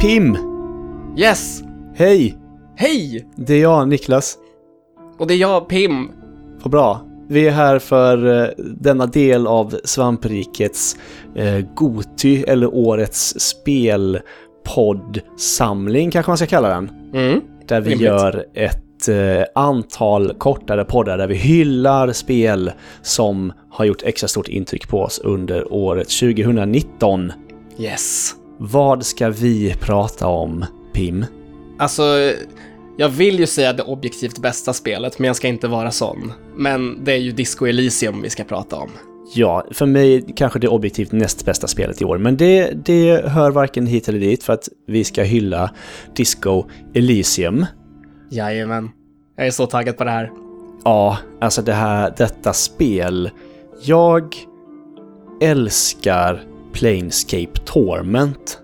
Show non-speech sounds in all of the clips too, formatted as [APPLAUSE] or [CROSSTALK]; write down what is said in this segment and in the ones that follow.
Pim! Yes! Hej! Hej! Det är jag, Niklas. Och det är jag, Pim. Vad bra. Vi är här för eh, denna del av Svamprikets eh, Goty, eller årets spelpoddsamling kanske man ska kalla den. Mm. Där vi Rimligt. gör ett eh, antal kortare poddar där vi hyllar spel som har gjort extra stort intryck på oss under året 2019. Yes. Vad ska vi prata om, Pim? Alltså, jag vill ju säga det objektivt bästa spelet, men jag ska inte vara sån. Men det är ju Disco Elysium vi ska prata om. Ja, för mig kanske det objektivt näst bästa spelet i år, men det, det hör varken hit eller dit för att vi ska hylla Disco Elysium. Jajamän. Jag är så taggad på det här. Ja, alltså det här, detta spel. Jag älskar Planescape Torment.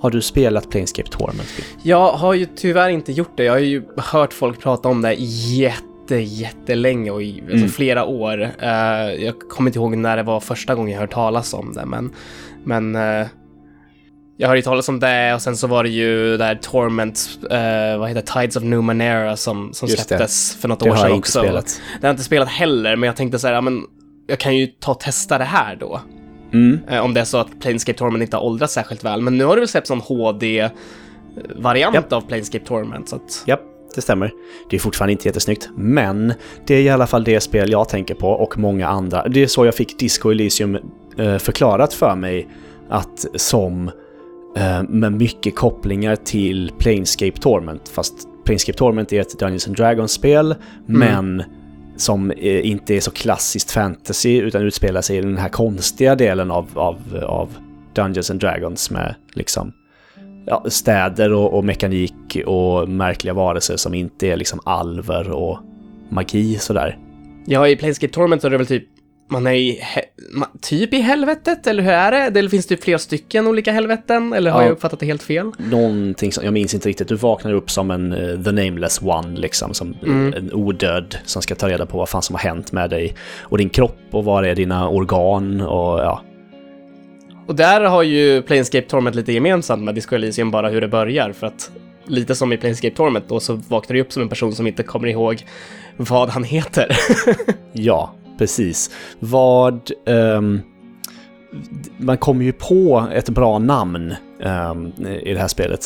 Har du spelat Planescape Torment? Jag har ju tyvärr inte gjort det. Jag har ju hört folk prata om det jätte, jättelänge och i alltså, Mm. flera år. Eh, jag kommer inte ihåg när det var första gången jag hört talas om det, men, men eh, jag hörde ju talas om det och sen så var det ju där Torment, eh, vad heter det, Tides of Numenera som, som Just det. släpptes för något Det år har sedan jag inte också. spelat. Det har jag inte spelat heller, men jag tänkte så här, ja, men jag kan ju ta och testa det här då. Mm. Eh, om det är så att Planescape Torment inte har åldrats särskilt väl. Men nu har det väl släppts en HD-variant Japp. av Planescape Torment. Så att, Ja, det stämmer. Det är fortfarande inte jättesnyggt, men det är i alla fall det spel jag tänker på och många andra. Det är så jag fick Disco Elysium eh, förklarat för mig att som eh, med mycket kopplingar till Planescape Torment, fast Planescape Torment är ett Dungeons and Dragons-spel, men som eh, inte är så klassiskt fantasy utan utspelar sig i den här konstiga delen av, av, av Dungeons and Dragons med liksom ja, städer och, och mekanik och märkliga varelser som inte är liksom alver och magi sådär. ja, i Planescape Torment så är det väl typ man är i, he- ma- typ i helvetet, eller hur är det? Eller finns det flera stycken olika helveten? Eller har Ja. jag uppfattat det helt fel? Någonting som, jag minns inte riktigt, du vaknar upp som en eh, the nameless one liksom, som Mm. en odöd som ska ta reda på vad fan som har hänt med dig och din kropp och vad är dina organ och ja. Och där har ju Planescape Torment lite gemensamt med Disco Elysium, bara hur det börjar. För att lite som i Planescape Torment då så vaknar du upp som en person som inte kommer ihåg vad han heter. [LAUGHS] Ja, precis. Vad... ehm, man kommer ju på ett bra namn ehm, i det här spelet.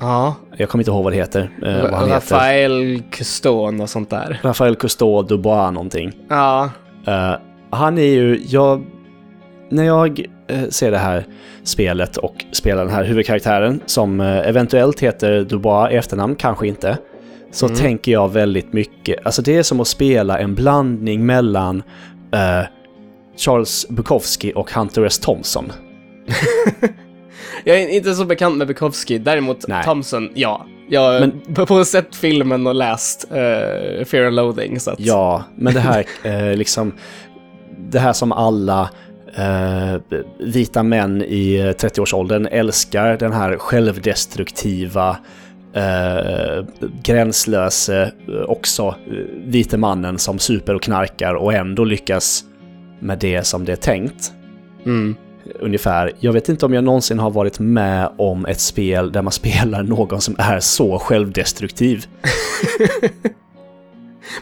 ja, Jag kommer inte ihåg vad det heter. eh, vad han heter. Rafael Custon och sånt där. Rafael Cousteau Dubois någonting. Ja, Eh, han är ju, jag, när jag eh, ser det här spelet och spelar den här huvudkaraktären som eh, eventuellt heter Dubois i efternamn, kanske inte, så Mm. tänker jag väldigt mycket, alltså det är som att spela en blandning mellan eh, Charles Bukowski och Hunter S. Thompson. [LAUGHS] Jag är inte så bekant med Bukowski, däremot Nej. Thompson, ja. Jag har Men- både sett filmen och läst uh, Fear and Loathing, så att... Ja, men det här [LAUGHS] eh, liksom, det här som alla eh, vita män i eh, 30-årsåldern älskar, den här självdestruktiva, eh, gränslöse, eh, också eh, vite mannen som super och knarkar och ändå lyckas med det som det är tänkt. Mm. Ungefär. Jag vet inte om jag någonsin har varit med om ett spel där man [LAUGHS] spelar någon som är så självdestruktiv. [LAUGHS]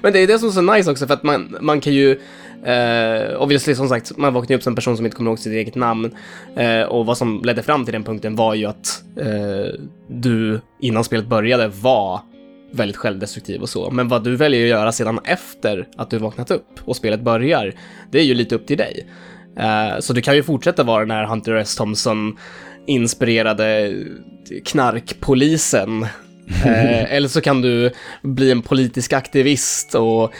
Men det är det som är så nice också, för att man, man kan ju... Uh, obviously, som sagt, man vaknar ju upp som en person som inte kommer ihåg sitt eget namn. Eh, och vad som ledde fram till den punkten var ju att eh, du, innan spelet började, var väldigt självdestruktiv och så. Men vad du väljer att göra sedan efter att du vaknat upp och spelet börjar, det är ju lite upp till dig. Eh, så du kan ju fortsätta vara den här Hunter S. Thompson inspirerade knarkpolisen. [LAUGHS] Eh, eller så kan du bli en politisk aktivist och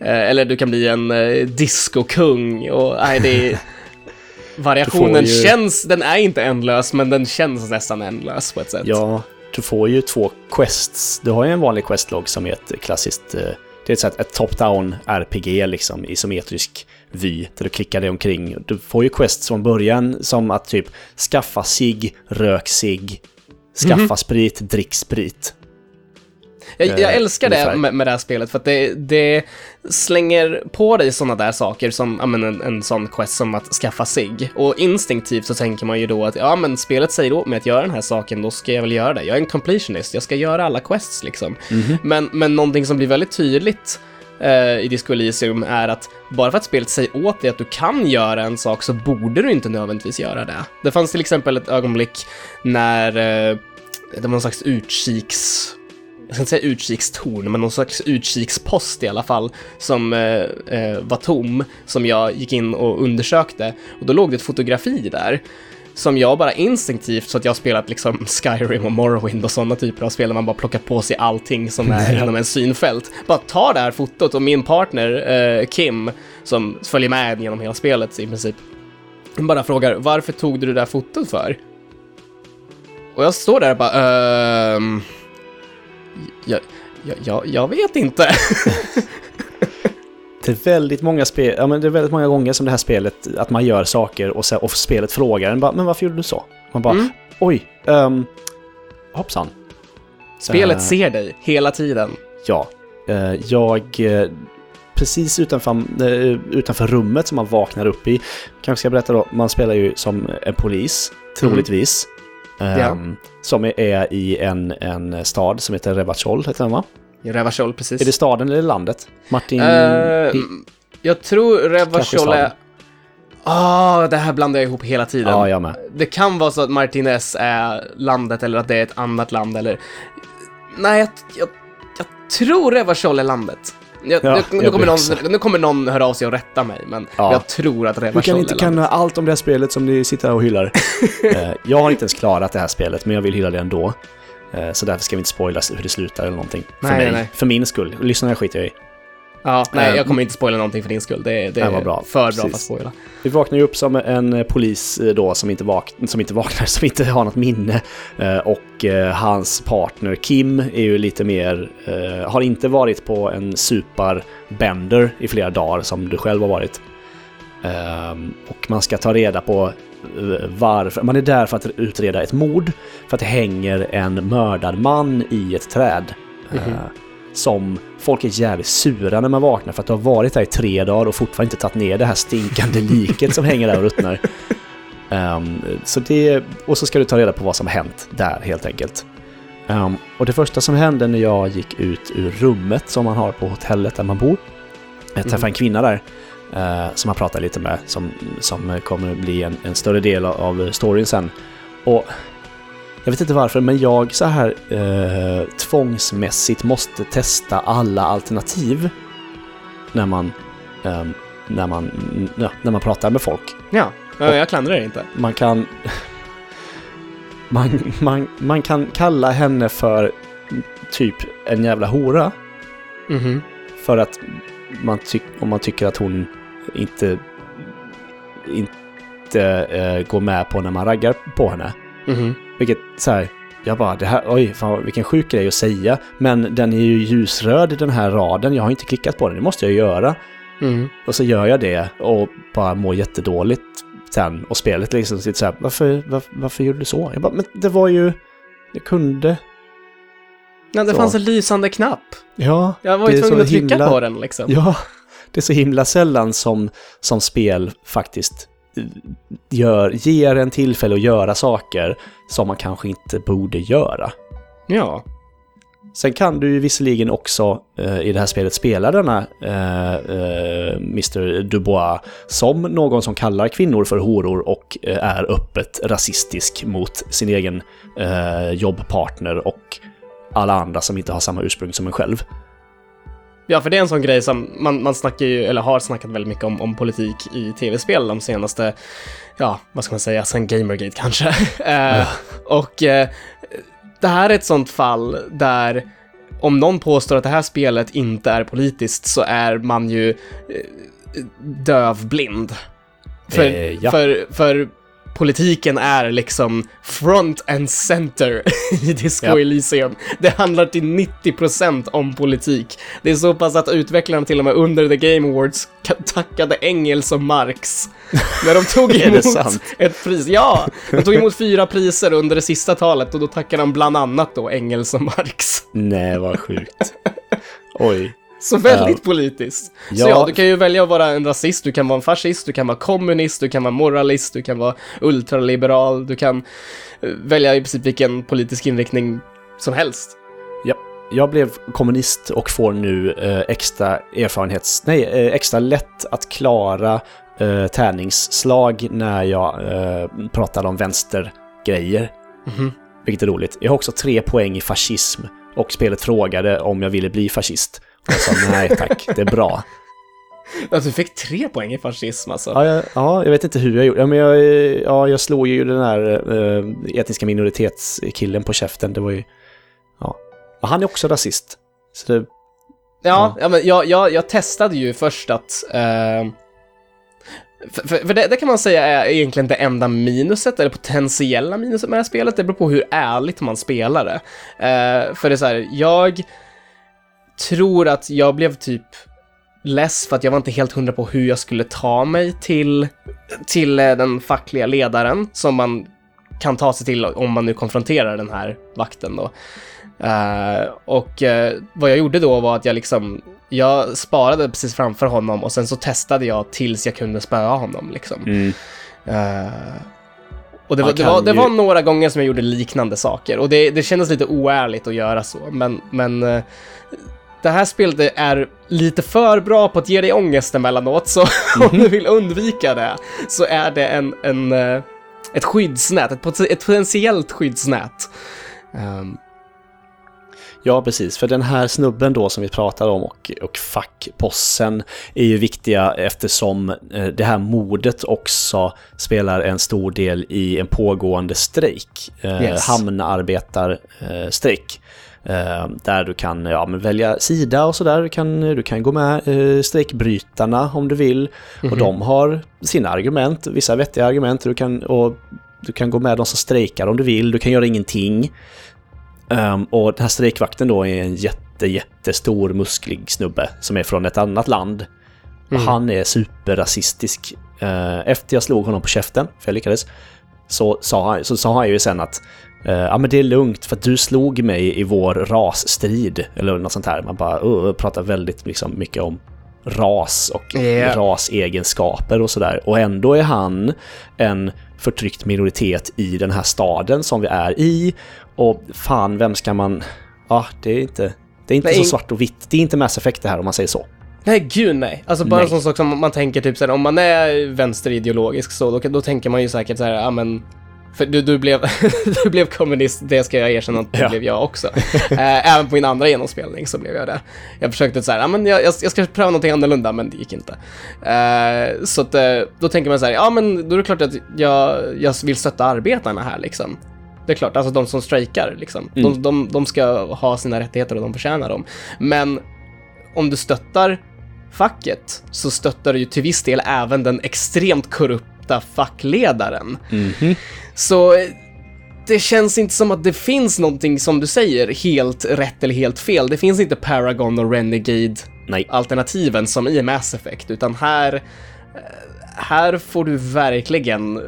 eller du kan bli en eh, discokung och nej, det är... [LAUGHS] Variationen ju- känns, den är inte ändlös, men den känns nästan ändlös på ett sätt. Ja, du får ju två quests. Du har ju en vanlig questlog som är ett klassiskt... eh, Det är ett, sätt- ett top-down RPG liksom, isometrisk vy, där du klickar dig omkring. Du får ju quests från början som att typ skaffa sig, rök sig, skaffa sprit, drick sprit. Jag, jag Eh, älskar det med, med det här spelet för att det, det slänger på dig sådana där saker som ja, men en, en sån quest som att skaffa sig. Och instinktivt så tänker man ju då att ja, men spelet säger åt mig att göra den här saken, då ska jag väl göra det. Jag är en completionist, jag ska göra alla quests liksom. Men, men någonting som blir väldigt tydligt eh, i Disco Elysium är att bara för att spelet säger åt dig att du kan göra en sak så borde du inte nödvändigtvis göra det. Det fanns till exempel ett ögonblick när eh, det var någon slags utkiks jag ska inte säga utkikstorn, men någon slags utkikspost i alla fall, som eh, eh, var tom, som jag gick in och undersökte. Och då låg det ett fotografi där, som jag bara instinktivt, så att jag har spelat liksom Skyrim och Morrowind och sådana typer av spel där man bara plockat på sig allting som är [LAUGHS] inom en synfält. Bara ta det här fotot och min partner eh, Kim, som följer med genom hela spelet i princip, bara frågar varför tog du det där fotot för? Och jag står där och bara, ehm... Jag, jag, jag, jag vet inte. [LAUGHS] Det är väldigt många spel, ja men det är väldigt många gånger som det här spelet, att man gör saker och, så, och spelet frågar en bara, men varför gjorde du så? Man bara, Mm. oj, um, hoppsan. Spelet Eh, ser dig hela tiden. Ja, eh, jag... eh, Precis utanför, utanför rummet som man vaknar upp i, kanske ska berätta då, man spelar ju som en polis, troligtvis. Ehm, Som är- i en, en stad som heter Revachol, heter den va? Revachol, precis. Är det staden eller landet? Martin... Eh, jag tror Revachol är... Ah, det här blandar jag ihop hela tiden. ja, jag med. Det kan vara så att Martinez är landet eller att det är ett annat land eller... Nej, jag, jag, jag tror Revachol är landet. Jag, Ja, jag, nu, kommer någon, nu kommer någon höra av sig och rätta mig, men Ja. jag tror att Du Revachol kan inte kunna allt om det här spelet som ni sitter här och hyllar. [LAUGHS] Eh, jag har inte ens klarat det här spelet, men jag vill hylla det ändå. Eh, så därför ska vi inte spoila hur det slutar eller någonting. För, Nej, mig, nej, nej. för min skull. Lyssnarna skiter jag i. Ja, nej, jag kommer inte spoila någonting för din skull. Det, det är bra. för bra Precis. för att spoila. Vi vaknar ju upp som en eh, polis eh, då som inte, vak som inte vaknar, [LAUGHS] som inte har något minne. Eh, och hans partner Kim är ju lite mer, har inte varit på en suparbender i flera dagar som du själv har varit. Ehm, och man ska ta reda på varför. Man är där för att utreda ett mord. För att det hänger en mördad man i ett träd. Eh, som folk är jävligt sura när man vaknar för att du har varit där i tre dagar och fortfarande inte tagit ner det här stinkande liket som hänger där och ruttnar. Ehm, så det, och så ska du ta reda på vad som har hänt där helt enkelt. Ehm, och det första som hände när jag gick ut ur rummet som man har på hotellet där man bor. Jag träffade en kvinna där eh, som jag pratade lite med som, som kommer bli en, en större del av, av storyn sen. Och jag vet inte varför, men jag så här eh, tvångsmässigt måste testa alla alternativ när man, ehm, när man, ja, när man pratar med folk. Ja, ja jag klandrar det inte. Man kan... [LAUGHS] Man, man, man kan kalla henne för typ en jävla hora. Mhm. För att man tyck, om man tycker att hon inte, inte eh, går med på när man raggar på henne. Mhm. Vilket så här, jag bara, det här, oj, fan, vilken sjuk grej att säga. Men den är ju ljusröd den här raden, jag har inte klickat på den, det måste jag göra. Mhm. Och så gör jag det och bara mår jättedåligt sen. Och spelet liksom sitter så här, varför, varför, varför gjorde du så? Jag bara, men det var ju, jag kunde. Ja, det Så. fanns en lysande knapp. Ja, Jag var ju tvungen att trycka himla- på den liksom. Ja, [LAUGHS] det är så himla sällan som, som spel faktiskt gör, ger en tillfälle att göra saker som man kanske inte borde göra. Ja. Sen kan du ju visserligen också eh, i det här spelet spela denna eh, eh, Mr Dubois som någon som kallar kvinnor för horor och eh, är öppet rasistisk mot sin egen eh, jobbpartner och alla andra som inte har samma ursprung som en själv. Ja, för det är en sån grej som man, man snackar ju, eller har snackat väldigt mycket om, om politik i tv-spel de senaste, ja, vad ska man säga, sen Gamergate kanske. [LAUGHS] eh, och eh, det här är ett sånt fall där om någon påstår att det här spelet inte är politiskt så är man ju eh, dövblind. För, Eh, ja. för, för politiken är liksom front and center [LAUGHS] i Disco Ja. Elysium. Det handlar till 90% om politik. Det är så pass att utvecklarna till och med under The Game Awards ka- tackade Engels och Marx [LAUGHS] när de tog emot ett pris. Ja, de tog emot fyra priser under det sista talet och då tackade de bland annat då Engels och Marx. Nej, vad sjukt. Oj. Så väldigt Ja. politiskt. Så Ja. ja, du kan ju välja att vara en rasist, du kan vara en fascist, du kan vara kommunist, du kan vara moralist, du kan vara ultraliberal, du kan eh, välja i princip vilken politisk inriktning som helst. Jag blev kommunist och får nu eh, extra erfarenhets... Nej, eh, extra lätt att klara eh, tärningsslag när jag eh, pratar om vänstergrejer. Mhm. Vilket är roligt. Jag har också tre poäng i fascism och spelet frågade om jag ville bli fascist. Jag sa nej tack, det är bra. Alltså, du fick tre poäng i fascism alltså. Ja, jag, ja, jag vet inte hur jag gjorde. Ja, men jag, ja, jag slog ju den här eh, etniska minoritetskillen på käften. Det var ju... Ja. Och han är också rasist. Så det, Ja, ja men jag, jag, jag testade ju först att... Eh, för för, för det, det kan man säga är egentligen det enda minuset, eller potentiella minuset med det här spelet. Det beror på hur ärligt man spelar det. Eh, för det är så här, jag tror att jag blev typ less för att jag var inte helt hundra på hur jag skulle ta mig till, till eh, den fackliga ledaren som man kan ta sig till om man nu konfronterar den här vakten då. Eh, och eh, vad jag gjorde då var att jag liksom, jag sparade precis framför honom och sen så testade jag tills jag kunde spöa honom liksom. mm. Eh, och det var, det, var, det var några gånger som jag gjorde liknande saker och det, det kändes lite oärligt att göra så, men, men det här spelet är lite för bra på att ge dig ångest emellanåt, så [LAUGHS] om du vill undvika det så är det en, en, eh, ett skyddsnät, ett, ett potentiellt skyddsnät. Ehm, Ja, precis. För den här snubben då som vi pratade om och, och fackpossen är ju viktiga eftersom eh, det här mordet också spelar en stor del i en pågående strejk. Eh, Yes. Hamnarbetarstrejk. Eh, där du kan ja, välja sida och sådär. Du kan, du kan gå med eh, strejkbrytarna om du vill. Och de har sina argument, vissa vettiga argument. Du kan, och du kan gå med de som strejkar om du vill. Du kan göra ingenting. Ehm, och den här strejkvakten då är en jätte, jättestor musklig snubbe som är från ett annat land. Och Mm. han är superrasistisk. Eh, efter jag slog honom på käften, för jag lyckades, så sa han, så sa han ju sen att eh, ja men det är lugnt för att du slog mig i vår rasstrid. Eller något sånt här. Man bara uh, pratar väldigt liksom, mycket om ras och Ja. rasegenskaper och sådär. Och ändå är han en förtryckt minoritet i den här staden som vi är i. Och fan, vem ska man... Ja, det är inte, det är inte Nej. så svart och vitt. Det är inte Mass Effect det här om man säger så. Nej, gud nej. Alltså bara Nej. en sån sak som man tänker typ såhär, om man är vänsterideologisk så, då, då tänker man ju säkert såhär, ja men för du, du, blev, [LAUGHS] du blev kommunist, det ska jag erkänna att det Ja. blev jag också. [LAUGHS] Eh, även på min andra genomspelning så blev jag det. Jag försökte såhär, men jag, jag, jag ska pröva någonting annorlunda, men det gick inte. Eh, så att, eh, då tänker man såhär, ja men då är det klart att jag, jag vill stötta arbetarna här liksom. Det är klart, alltså de som strejkar liksom. Mm. De, de, de ska ha sina rättigheter och de förtjänar dem. Men om du stöttar facket så stöttar du ju till viss del även den extremt korrupta fackledaren. Mhm. Så eh, det känns inte som att det finns någonting som du säger helt rätt eller helt fel. Det finns inte Paragon och Renegade Nej. alternativen som i Mass Effect, utan här eh, här får du verkligen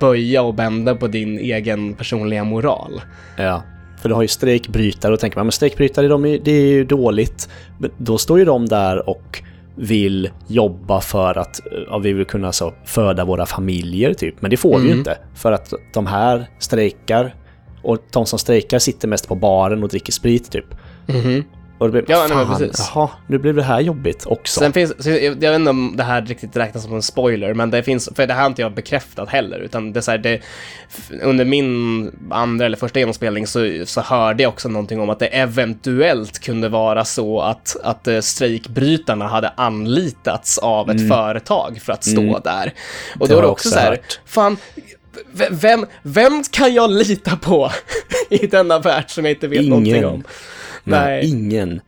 böja och bända på din egen personliga moral. Ja. För du har ju strejkbrytare och tänker man, men strejkbrytare de är, det är ju dåligt. Men då står ju de där och vill jobba för att ja, vi vill kunna så föda våra familjer typ. Men det får vi ju Mm. inte. För att de här strejkar och de som strejkar sitter mest på baren och dricker sprit typ. Och det blev, Ja, nej, men fan, precis. jaha, nu blev det här jobbigt också. Sen finns, jag vet inte om det här riktigt räknas som en spoiler, men det finns, för det här har inte jag bekräftat heller, utan det är så här, det, under min andra eller första genomspelning så, så hörde jag också någonting om att det eventuellt kunde vara så att, att eh, strejkbrytarna hade anlitats av ett företag för att stå Mm. där. Och Det då är det också också så här, fan, vem, vem kan jag lita på [LAUGHS] i denna värld som jag inte vet någonting Ingen. om? Nej, ingen.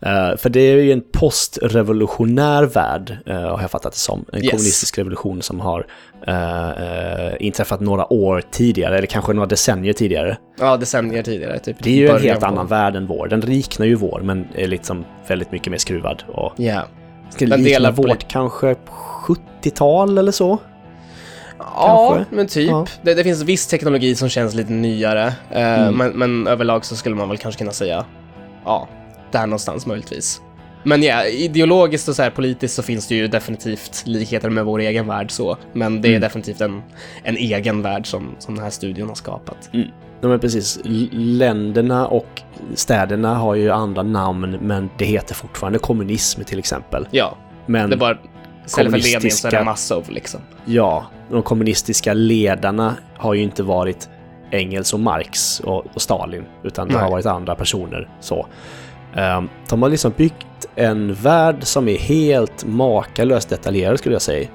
Eh, för det är ju en postrevolutionär värld, uh, har jag fattat det som. En Yes. kommunistisk revolution som har eh, inträffat några år tidigare, eller kanske några decennier tidigare. Ja, decennier tidigare. Typ Det är ju en helt annan värld än vår. Den liknar ju vår, men är liksom väldigt mycket mer skruvad. Och ska Den likna vårt kanske 70-tal eller så. Ja, Kanske. men typ. Ja. Det, det finns viss teknologi som känns lite nyare, eh, Mm. men, men överlag så skulle man väl kanske kunna säga ja, där någonstans möjligtvis. Men ja, ideologiskt och så här politiskt så finns det ju definitivt likheter med vår egen värld så. Men det är Mm. definitivt en, en egen värld som, som den här studion har skapat. Ja, men precis. Länderna och städerna har ju andra namn, men det heter fortfarande kommunism till exempel. Ja, Men det är bara istället för Lenin så är det Massov liksom. ja, de kommunistiska ledarna har ju inte varit Engels och Marx och, och Stalin, utan det Nej. har varit andra personer. Så. Ehm, de har liksom byggt en värld som är helt makalöst detaljerad skulle jag säga.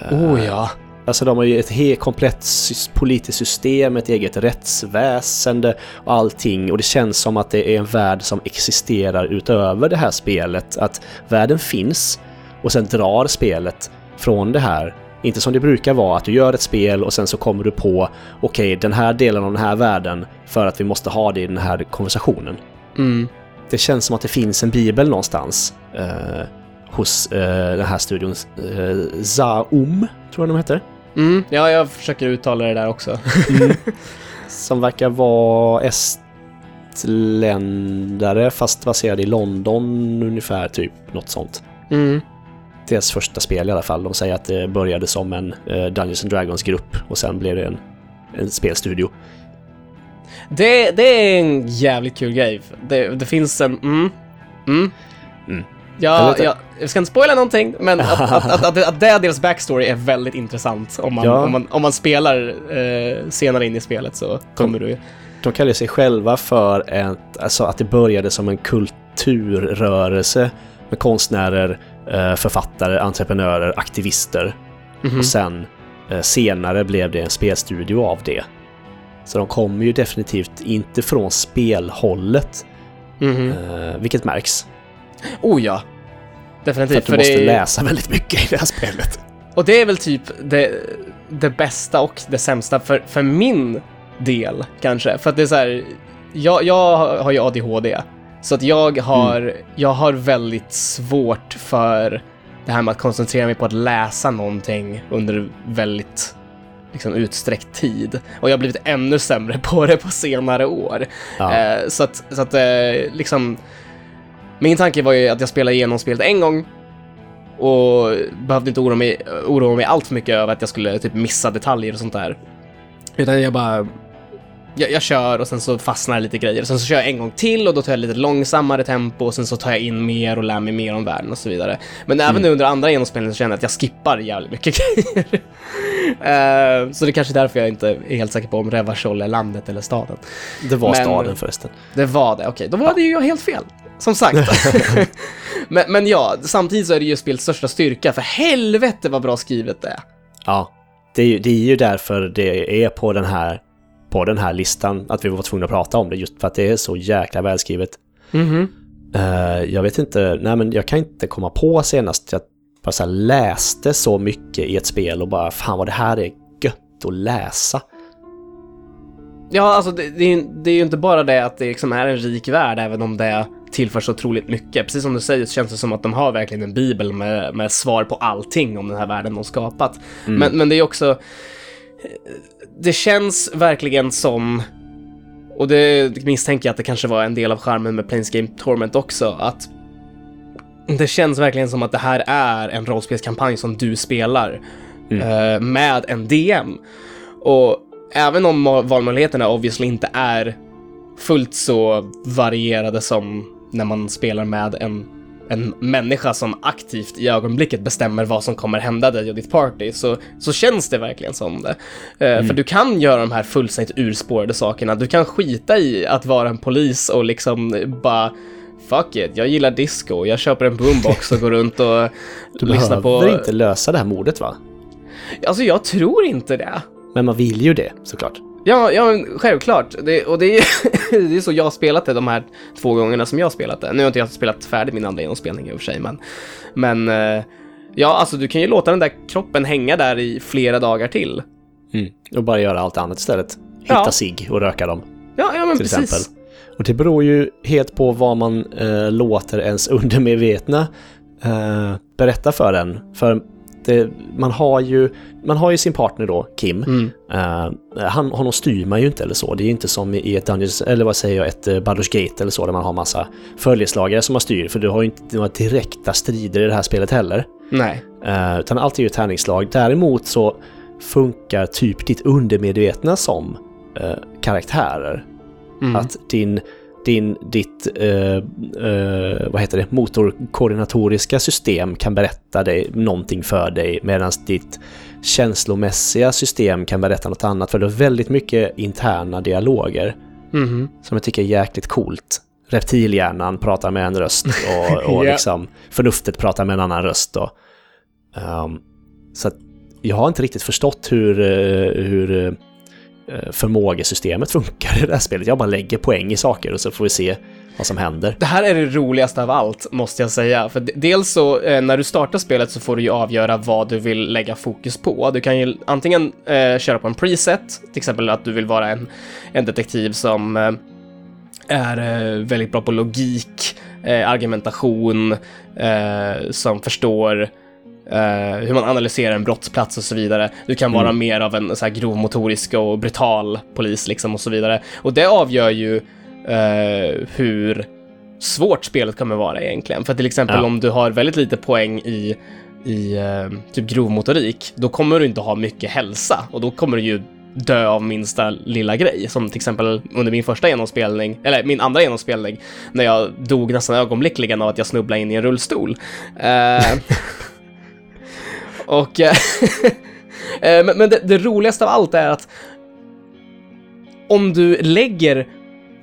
Ehm, Oh ja. Alltså de har ju ett helt komplett politiskt system, ett eget rättsväsende och allting. Och det känns som att det är en värld som existerar utöver det här spelet. Att världen finns och sen drar spelet från det här. Inte som det brukar vara, att du gör ett spel och sen så kommer du på okej, den här delen av den här världen för att vi måste ha det i den här konversationen. Mm. Det känns som att det finns en bibel någonstans eh, hos eh, den här studion. Eh, Zaum, tror jag de heter. Mm. Ja, jag försöker uttala det där också. [LAUGHS] Som verkar vara estländare fast baserad i London ungefär, typ något sånt. Mm. Deras första spel i alla fall. De säger att det började som en eh, Dungeons and Dragons-grupp och sen blev det en, en spelstudio. Det, det är en jävligt kul grej. Det, det finns en... Mm. Mm. Mm. Ja, Jag jag, ska inte spoila någonting, men att, [LAUGHS] att, att, att, att det deras backstory är väldigt intressant. Om man, Ja. om man, om man spelar eh, senare in i spelet så kommer du... De kallar sig själva för ett, alltså att det började som en kulturrörelse med konstnärer, författare, entreprenörer, aktivister. Mhm. Och sen eh, senare blev det en spelstudio av det. Så de kommer ju definitivt inte från spelhållet, Mhm. eh, vilket märks. Oh ja. För Definitivt. att du måste det läsa väldigt mycket i det här spelet. Och det är väl typ det, det bästa och det sämsta för, för min del, kanske. För att det är så här, jag, jag har ju ADHD. Så att jag har, jag har väldigt svårt för det här med att koncentrera mig på att läsa någonting under väldigt liksom, utsträckt tid. Och jag har blivit ännu sämre på det på senare år. Ja. Eh, så att, så att eh, liksom, min tanke var ju att jag spelade igenom spelet en gång och behövde inte oroa mig, oroa mig allt för mycket över att jag skulle typ missa detaljer och sånt där. Utan jag bara, jag, jag kör och sen så fastnar lite grejer. Sen så kör jag en gång till och då tar jag lite långsammare tempo och sen så tar jag in mer och lär mig mer om världen och så vidare. Men även nu under andra genomspelningen så känner jag att jag skippar jävligt mycket [LAUGHS] grejer. Eh, så det är kanske är därför jag inte är helt säker på om Revachol är landet eller staden. Det var men- staden förresten. Det var det, okej. Då var det ju jag helt fel. Som sagt. [LAUGHS] men, men ja, samtidigt så är det ju spelets största styrka. För helvete vad bra skrivet det är. Ja. Det är, ju, det är ju därför det är på den här på den här listan att vi var tvungna att prata om det just för att det är så jäkla välskrivet. Mhm. Eh, jag vet inte, nej men jag kan inte komma på senast jag bara så läste så mycket i ett spel och bara fan vad det här är gött att läsa. Ja, alltså det, det, är, ju- det är ju inte bara det att det liksom är en rik värld, även om det tillför så otroligt mycket. Precis som du säger så känns det som att de har verkligen en bibel med, med svar på allting om den här världen de skapat. Men, men det är också... Det känns verkligen som... Och det misstänker jag att det kanske var en del av charmen med Planescape Torment också, att det känns verkligen som att det här är en rollspelskampanj som du spelar eh, med en DM. Och även om valmöjligheterna obviously inte är fullt så varierade som när man spelar med en, en människa som aktivt i ögonblicket bestämmer vad som kommer hända dig och ditt party, så, så känns det verkligen som det. Eh, För du kan göra de här fullständigt urspårade sakerna. Du kan skita i att vara en polis och liksom bara Fuck it, jag gillar disco, jag köper en boombox och går runt och [LAUGHS] Du lyssnar behöver på... inte lösa det här mordet va? Alltså jag tror inte det. Men man vill ju det såklart. Ja, ja självklart. Det, och det är, [LAUGHS] det är så jag har spelat det de här två gångerna som jag har spelat det. Nu har inte jag spelat färdigt min andra genomspelning i och för sig, men... Men... eh, Ja, alltså du kan ju låta den där kroppen hänga där i flera dagar till. Och bara göra allt annat istället. Hitta Ja. sig och röka dem. Ja, ja men till precis. exempel. Och det beror ju helt på vad man eh, låter ens [LAUGHS] undermedvetna eh, berätta för en. För det, man, har ju, man har ju sin partner då, Kim. Mm. Eh, han, honom styr man ju inte eller så. Det är ju inte som i ett Dungeons, eller vad säger jag, ett uh, Baldur's Gate eller så där man har massa följeslagare som man styr. För du har ju inte några direkta strider i det här spelet heller. Nej. Uh, utan allt är ju tärningslag. Däremot så funkar typ ditt undermedvetna som uh, karaktärer. Mm. Att din, din, ditt uh, uh, vad heter det, motorkoordinatoriska system kan berätta dig någonting för dig medan ditt känslomässiga system kan berätta något annat. För det är väldigt mycket interna dialoger Mhm. som jag tycker är jäkligt coolt. Reptilhjärnan pratar med en röst och, [LAUGHS] och Ja. liksom förnuftet pratar med en annan röst. Och, ehm, så jag har inte riktigt förstått hur, eh, hur eh, Eh, förmågesystemet funkar i det här spelet. Jag bara lägger poäng i saker och så får vi se vad som händer. Det här är det roligaste av allt, måste jag säga. För dels så, eh, när du startar spelet så får du ju avgöra vad du vill lägga fokus på. Du kan ju antingen eh, köra på en preset, till exempel att du vill vara en, en detektiv som eh, är eh, väldigt bra på logik, eh, argumentation, eh, som förstår eh, hur man analyserar en brottsplats och så vidare. Du kan vara mer av en så här grovmotorisk och brutal polis liksom och så vidare. Och det avgör ju eh, hur svårt spelet kommer vara egentligen. För till exempel Ja. om du har väldigt lite poäng i, i eh, typ grovmotorik, då kommer du inte ha mycket hälsa och då kommer du ju dö av minsta lilla grej. Som till exempel under min första genomspelning, eller min andra genomspelning, när jag dog nästan ögonblickligen av att jag snubblade in i en rullstol. [LAUGHS] [LAUGHS] Och... Eh, [LAUGHS] eh, men men det, det roligaste av allt är att om du lägger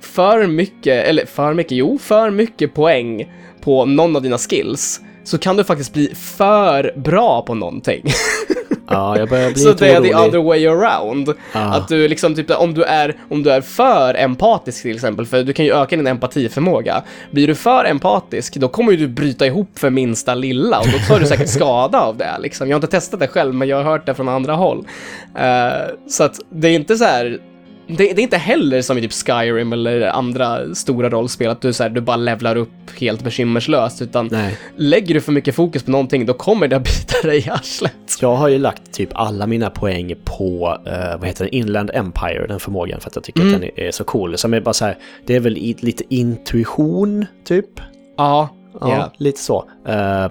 för mycket, eller för mycket, jo, för mycket poäng på någon av dina skills så kan du faktiskt bli för bra på någonting. [LAUGHS] [LAUGHS] Ja, jag börjar bli så det är the other way around. Ja. Att du liksom, typ, om du, är, om du är för empatisk till exempel, för du kan ju öka din empatiförmåga. Blir du för empatisk, då kommer ju du bryta ihop för minsta lilla och då tar du säkert [LAUGHS] skada av det. Liksom. Jag har inte testat det själv, men jag har hört det från andra håll. Eh, så att det är inte så här det, det är inte heller som i typ Skyrim eller andra stora rollspel, att du, så här, du bara levlar upp helt bekymmerslöst, utan Nej. lägger du för mycket fokus på någonting, då kommer det att [LAUGHS] bita dig i arslet. Jag har ju lagt typ alla mina poäng på, eh, vad heter den, Inland Empire, den förmågan, för att jag tycker Mm. att den är, så cool. Som är bara så här, det är väl lite intuition, typ. Ja, Ja, ja. lite så. Eh,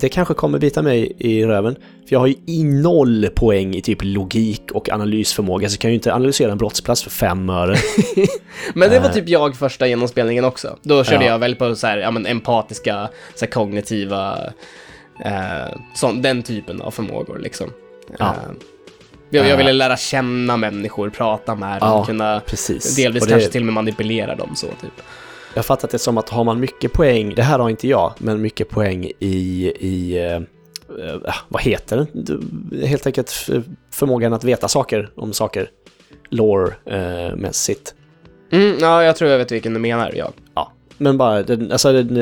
det kanske kommer bita mig i röven. För jag har ju i noll poäng i typ logik och analysförmåga, så jag kan ju inte analysera en brottsplats för fem öre. [LAUGHS] Men det var typ jag första genomspelningen också. Då körde Ja. jag väl på så här, ja, men empatiska, så här, kognitiva, eh, sån, den typen av förmågor liksom. Ja. Eh, jag, jag Eh. ville lära känna människor, prata med dem, kunna Precis. delvis det- kanske till och med manipulera dem så typ. Jag har fattat det som att har man mycket poäng, det här har inte jag, men mycket poäng i, i eh, eh, vad heter det? Helt enkelt förmågan att veta saker om saker, lore-mässigt. Mm, ja, jag tror jag vet vilken du menar, ja. ja. Men bara den, alltså en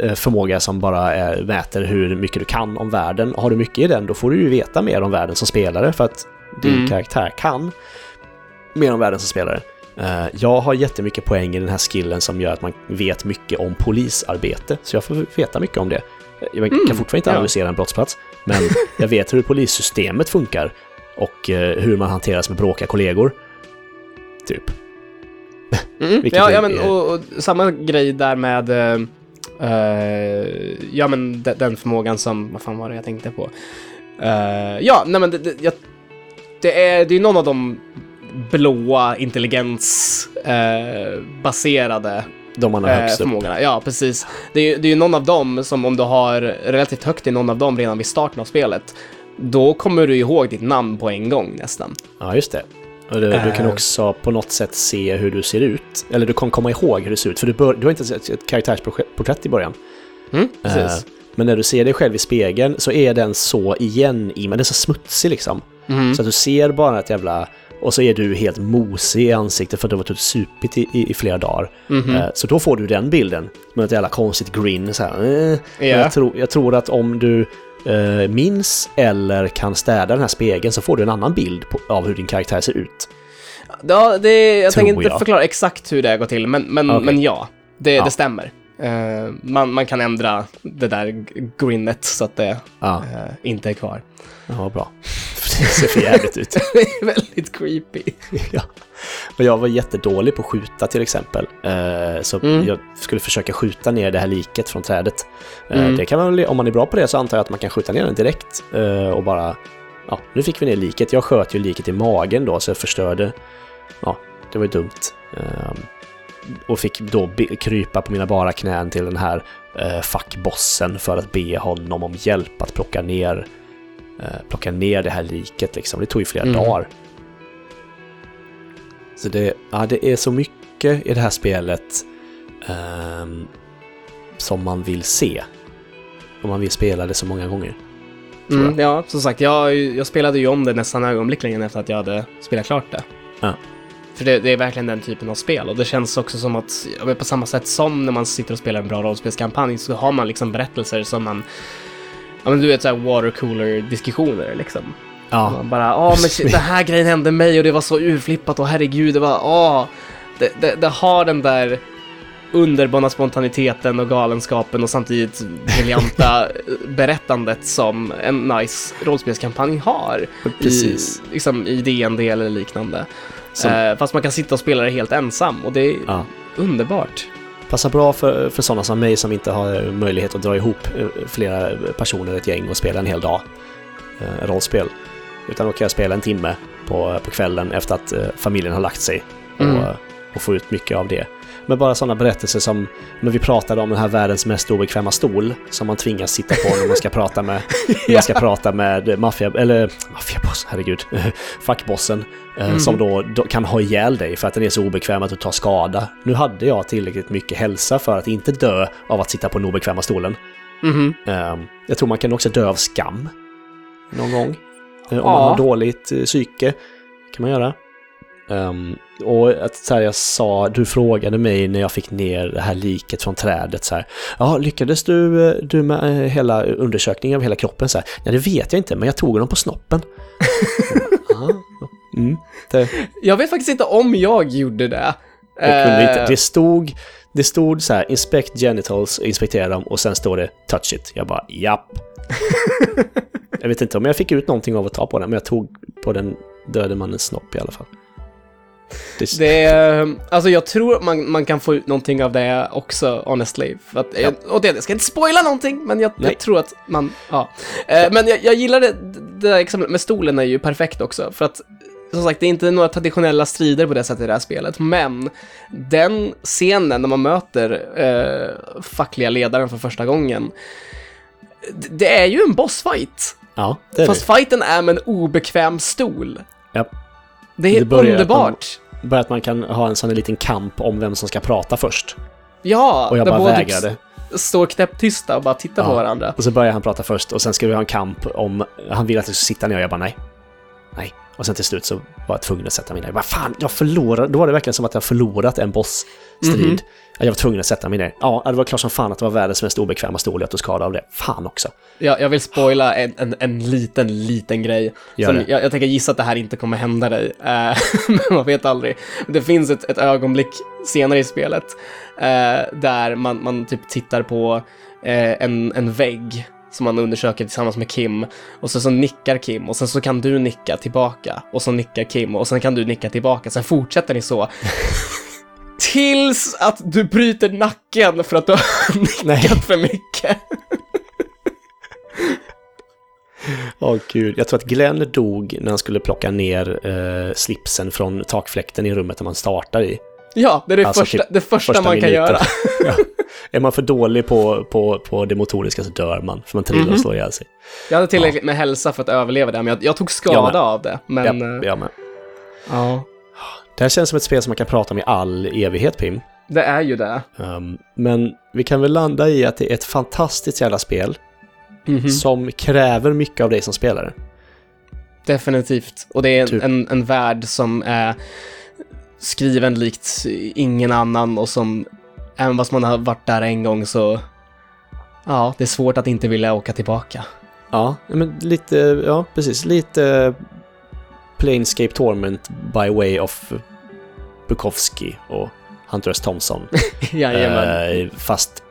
eh, förmåga som bara är, mäter hur mycket du kan om världen. Har du mycket i den, då får du ju veta mer om världen som spelare för att din Mm. karaktär kan mer om världen som spelare. Eh, jag har jättemycket poäng i den här skillen som gör att man vet mycket om polisarbete, så jag får veta mycket om det. Jag kan Mm, fortfarande inte ja. analysera en brottsplats, men [LAUGHS] jag vet hur polissystemet funkar och eh, hur man hanteras med bråkiga kollegor. Typ. Mm, [LAUGHS] Vilket ja, ja, men och, och samma grej där med, eh, eh, ja men de, den förmågan som, vad fan var det jag tänkte på? Eh, ja, nej men det, det, jag, det är det är någon av de blåa intelligensbaserade baserade, De man har eh, högst upp. förmågorna. Ja, precis. Det är det är ju någon av dem som om du har relativt högt i någon av dem redan vid starten av spelet, då kommer du ihåg ditt namn på en gång nästan. Ja, just det. Och du, du kan Eh. också på något sätt se hur du ser ut. Eller du kan komma ihåg hur du ser ut. För du, bör, du har inte sett ett karaktärsporträtt i början. Mm, Eh, precis. men när du ser dig själv i spegeln så är den så igen i, men den är så smutsig liksom. Mhm. Så att du ser bara ett jävla... Och så är du helt mosig i ansiktet för att du har varit ute supit i, i, i flera dagar. Mhm. Eh, så då får du den bilden. Med ett jävla konstigt grin så här. Eh. Ja. Jag, tror, jag tror att om du eh, minns eller kan städa den här spegeln så får du en annan bild på, av hur din karaktär ser ut. Ja, det, jag Tror tänker inte jag. förklara exakt hur det går till, men, men, Okej. men ja, det, Ja. det stämmer. Eh, man, man kan ändra det där g- grinnet så att det Ja, eh, inte är kvar. ja bra. [LAUGHS] ser för jävligt ut. [LAUGHS] det är väldigt creepy. [LAUGHS] ja. Och jag var jättedålig på att skjuta till exempel. Eh, så Mm. jag skulle försöka skjuta ner det här liket från trädet. Eh, Mm. det kan man, om man är bra på det så antar jag att man kan skjuta ner den direkt eh, och bara... Ja, nu fick vi ner liket. Jag sköt ju liket i magen då så jag förstörde... Ja, det var ju dumt. Eh, och fick då krypa på mina bara knän till den här fackbossen för att be honom om hjälp att plocka ner, plocka ner det här liket. Liksom. Det tog ju flera Mm. dagar. Så det, ja, det är så mycket i det här spelet ehm, som man vill se. Om man vill spela det så många gånger. Mm, ja, som sagt, jag, jag spelade ju om det nästan ögonblickligen efter att jag hade spelat klart det. Ja. För det, det är verkligen den typen av spel och det känns också som att, på samma sätt som när man sitter och spelar en bra rollspelskampanj så har man liksom berättelser som man, ja men du vet såhär watercooler-diskussioner liksom. Ja, Man bara, ja men shit, den här grejen hände mig och det var så urflippat och herregud, det var, åh. Det, det, det har den där underbara spontaniteten och galenskapen och samtidigt briljanta [LAUGHS] berättandet som en nice rollspelskampanj har. precis. I, liksom, i DND eller liknande. Som, Eh, fast man kan sitta och spela det helt ensam och det är ja. underbart. Passar bra för, för sådana som mig som inte har möjlighet att dra ihop eh, flera personer, ett gäng och spela en hel dag eh, rollspel. Utan då kan jag spela en timme på, på kvällen efter att eh, familjen har lagt sig och, Mm. och få ut mycket av det. Men bara sådana berättelser som när vi pratade om den här världens mest obekväma stol som man tvingas sitta på när man ska prata med, [LAUGHS] när man ska prata med maffia, eller maffiaboss, herregud, [LAUGHS] fackbossen, eh, Mm. som då, då kan ha ihjäl dig för att den är så obekväm att du tar skada. Nu hade jag tillräckligt mycket hälsa för att inte dö av att sitta på den obekväma stolen. Eh, jag tror man kan också dö av skam någon gång. Eh, om Ja. man har dåligt psyke kan man göra. Ehm, och att så här, jag sa, du frågade mig när jag fick ner det här liket från trädet så här. Ja, lyckades du, eh, du med eh, hela undersökningen av hela kroppen så här? Nej, det vet jag inte, men jag tog honom på snoppen. [LAUGHS] Mm, det, Jag vet faktiskt inte om jag gjorde det. jag kunde inte. Eh, Det stod, det stod så här, inspect genitals, inspektera dem och sen står det touch it. Jag bara, japp. [LAUGHS] jag vet inte om jag fick ut någonting av att ta på den, men jag tog på den döde mannens snopp i alla fall. Det, Det är, alltså jag tror man, man kan få ut någonting av det också, honestly. För att, Ja. och det, jag ska inte spoila någonting, men jag, jag tror att man, ja. Eh, men jag, jag gillar det, det där exemplet med stolen är ju perfekt också, för att som sagt, det är inte några traditionella strider på det sättet i det här spelet, men den scenen när man möter eh, fackliga ledaren för första gången, det är ju en bossfight. ja, det är Fast fighten är med en obekväm stol. Ja. Det är Det underbart. Bara att man kan ha en sån här liten kamp om vem som ska prata först. Ja, Och jag bara vägrade. står knäpptysta och bara tittar på Ja. varandra. Och så börjar han prata först och sen ska vi ha en kamp om... Han vill att jag ska sitta ner och jag bara nej. Nej. Och sen till slut så var jag tvungen att sätta mig ner. Bara fan, jag förlorade. Då var det verkligen som att jag förlorat en bossstrid. Mhm. Jag var tvungen att sätta mig ner. Ja, det var klart som fan att det var världens mest obekväma stol. Jag tog skada av det. Fan också. Jag, jag vill spoila en, en, en liten, liten grej. Som jag, jag tänker gissa att det här inte kommer hända dig, eh, [LAUGHS] men man vet aldrig. Det finns ett, ett ögonblick senare i spelet eh, där man, man typ tittar på eh, en, en vägg som man undersöker tillsammans med Kim och så, så nickar Kim och sen så kan du nicka tillbaka och så nickar Kim och sen kan du nicka tillbaka. Sen fortsätter ni så. [LAUGHS] Tills att du bryter nacken för att du har [LAUGHS] nickat Nej. för mycket. Åh gud. Jag tror att Glenn dog när han skulle plocka ner eh, slipsen från takfläkten i rummet där man startar i. Ja, det är det, Alltså, första, typ det första, första man kan göra. [LAUGHS] ja. Är man för dålig på, på, på det motoriska så dör man. För man trillar Mhm. och slår ihjäl sig. Jag hade tillräckligt med hälsa för att överleva det, men jag, jag tog skada Jag av det. Men, ja, eh, jag med. ja, Det här känns som ett spel som man kan prata om i all evighet, Pim. det är ju det. Um, men vi kan väl landa i att det är ett fantastiskt jävla spel Mhm. som kräver mycket av dig som spelare. Definitivt. Och det är en, Typ. en, en värld som är skriven likt ingen annan och som, även fast man har varit där en gång så, ja, det är svårt att inte vilja åka tillbaka. Ja, men lite, ja precis, lite Planescape Torment by way of Bukowski och Hunter S. Thompson. [LAUGHS] Jajamän. Eh, fast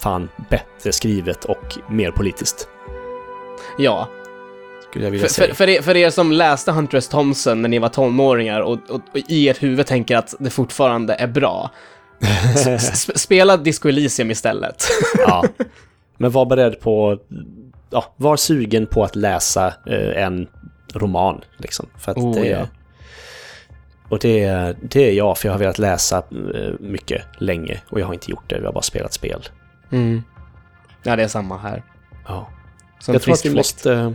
fan bättre skrivet och mer politiskt. Ja, Skulle jag vilja för, säga. för, för, er, för er som läste Hunter S. Thompson när ni var tonåringar och, och, och i ert huvud tänker att det fortfarande är bra, [LAUGHS] spela Disco Elysium istället. [LAUGHS] Ja. Men var beredd på, ja, var sugen på att läsa eh, en roman liksom. För att Oh, det, ja. Och det, är- det är jag, för jag har velat läsa eh, mycket länge och jag har inte gjort det, jag har bara spelat spel. Mm. Ja, det är samma här. Ja. Som Jag tror, att vi måste,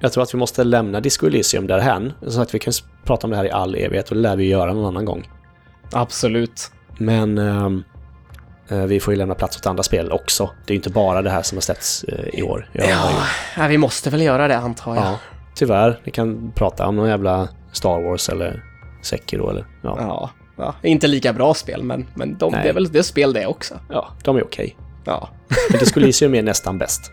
jag tror att vi måste lämna Disco Elysium därhän, så att vi kan prata om det här i all evighet och det lär vi göra någon annan gång. Absolut. Men ehm, eh, vi får ju lämna plats åt andra spel också. Det är ju inte bara det här som har släppts eh, i år. Jag Ja, vi måste väl göra det antar jag. ja, tyvärr. Vi kan prata om någon jävla Star Wars eller Sekiro eller... Ja, Ja, ja. Inte lika bra spel, men, men de, Nej. det är väl det är spel det också. ja de är okej. Ja. Men Disco Elysium är nästan bäst.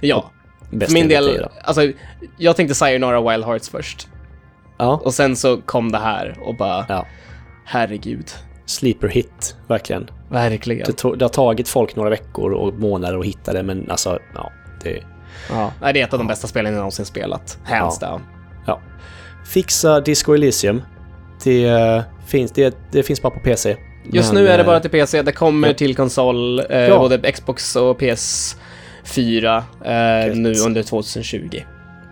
Ja, bäst min del, alltså, jag tänkte Sayonara Wild Hearts först. Ja, Och sen så kom det här och bara, ja. Herregud. Sleeper hit, verkligen. Verkligen. Det, det har tagit folk några veckor och månader att hitta det, men alltså, ja, det... Ja. Det är ett av de bästa spelen jag någonsin spelat. Hands Ja. down. Ja. Fixa Disco Elysium. Det, eh, finns, det, det finns bara på PC. Just Men, nu är det eh, bara till PC, det kommer ja. till konsol, eh, både Xbox och PS4 eh, nu under 2020.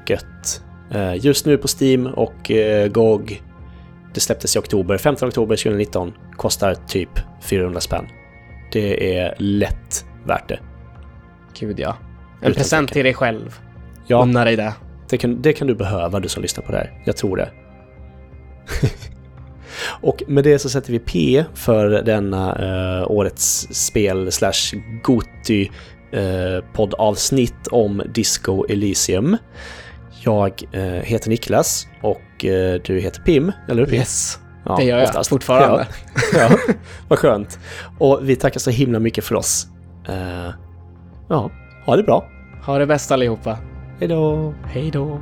Gött. Eh, Just nu på Steam och eh, GOG. Det släpptes i oktober. 15 oktober 2019. Kostar typ 400 spänn. Det är lätt värt det. Gud ja. En Utan present till dig själv. Ja, Unna dig det. det kan, det kan du behöva du som lyssnar på det här. Jag tror det. [LAUGHS] och med det så sätter vi P för denna eh, årets spel slash Goti eh, poddavsnitt om Disco Elysium. Jag eh, heter Niklas och eh, du heter Pim, eller hur? Yes. Ja, det gör jag oftast. fortfarande. Ja, ja, [LAUGHS] vad skönt. Och vi tackar så himla mycket för oss. Eh, ja, ha det bra. Ha det bäst allihopa. Hej då! Hej då.